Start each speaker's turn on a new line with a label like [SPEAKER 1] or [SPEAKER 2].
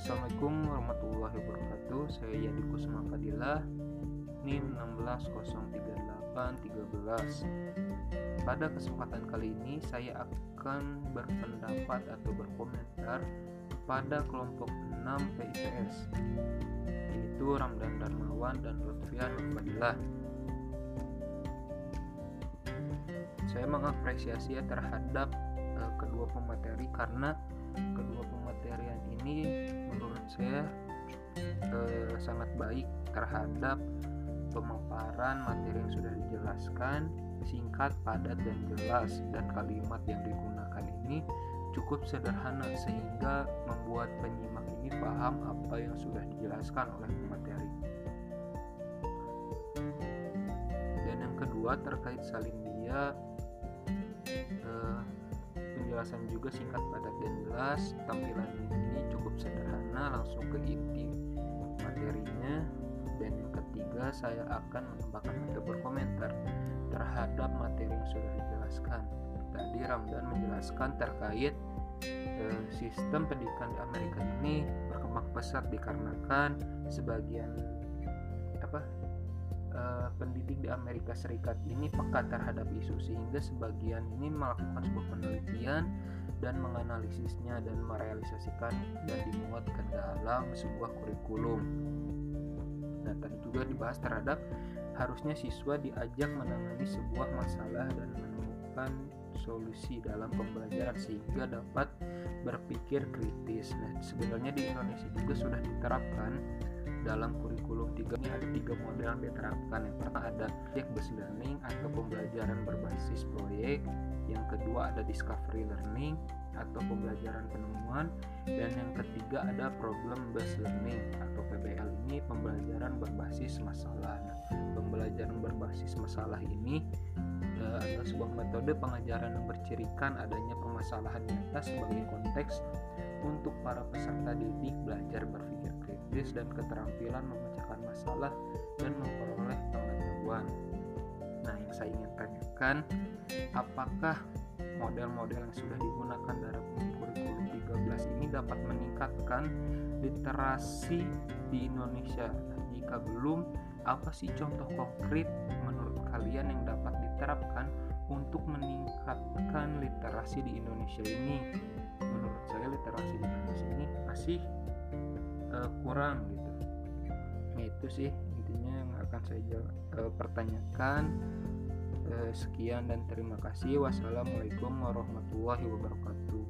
[SPEAKER 1] Assalamualaikum warahmatullahi wabarakatuh. Saya Yadi Kusma Fadilah. NIM 1603813 Pada kesempatan kali ini saya akan berpendapat atau berkomentar pada kelompok 6 PIPS yaitu Ramdan Darmawan dan Lutfian Fadilah. Saya mengapresiasi ya terhadap eh, kedua pemateri karena saya uh, sangat baik terhadap pemaparan materi yang sudah dijelaskan singkat, padat, dan jelas. Dan kalimat yang digunakan ini cukup sederhana sehingga membuat penyimak ini paham apa yang sudah dijelaskan oleh pemateri. Dan yang kedua terkait salin dia eh, penjelasan juga singkat padat dan jelas. Tampilan ini cukup sederhana langsung ke inti materinya. Dan yang ketiga saya akan menambahkan atau berkomentar terhadap materi yang sudah dijelaskan. Tadi Ramdan menjelaskan terkait eh, sistem pendidikan di Amerika ini berkembang pesat dikarenakan sebagian eh, pendidik di Amerika Serikat ini peka terhadap isu sehingga sebagian ini melakukan sebuah penelitian dan menganalisisnya dan merealisasikan dan dimuat ke dalam sebuah kurikulum Nah, tadi juga dibahas terhadap harusnya siswa diajak menangani sebuah masalah dan menemukan solusi dalam pembelajaran sehingga dapat berpikir kritis. Nah, sebenarnya di Indonesia juga sudah diterapkan dalam kurikulum tiga ini ada tiga model yang diterapkan. Yang pertama ada project based learning atau pembelajaran berbasis proyek. Yang kedua ada discovery learning atau pembelajaran penemuan dan yang ketiga ada problem based learning atau PBL ini pembelajaran berbasis masalah. Nah, pembelajaran berbasis masalah ini uh, adalah sebuah metode pengajaran yang bercirikan adanya permasalahan nyata sebagai konteks untuk para peserta didik belajar berpikir kritis dan keterampilan memecahkan masalah dan memperoleh pengetahuan. Nah, yang saya ingin tanyakan, apakah model-model yang sudah digunakan dalam kurikulum 13 ini dapat meningkatkan literasi di Indonesia. Nah, jika belum, apa sih contoh konkret menurut kalian yang dapat diterapkan untuk meningkatkan literasi di Indonesia ini? Menurut saya literasi di Indonesia ini masih kurang gitu. Nah, itu sih intinya yang akan saya uh, pertanyakan. Eh, sekian dan terima kasih. Wassalamualaikum warahmatullahi wabarakatuh.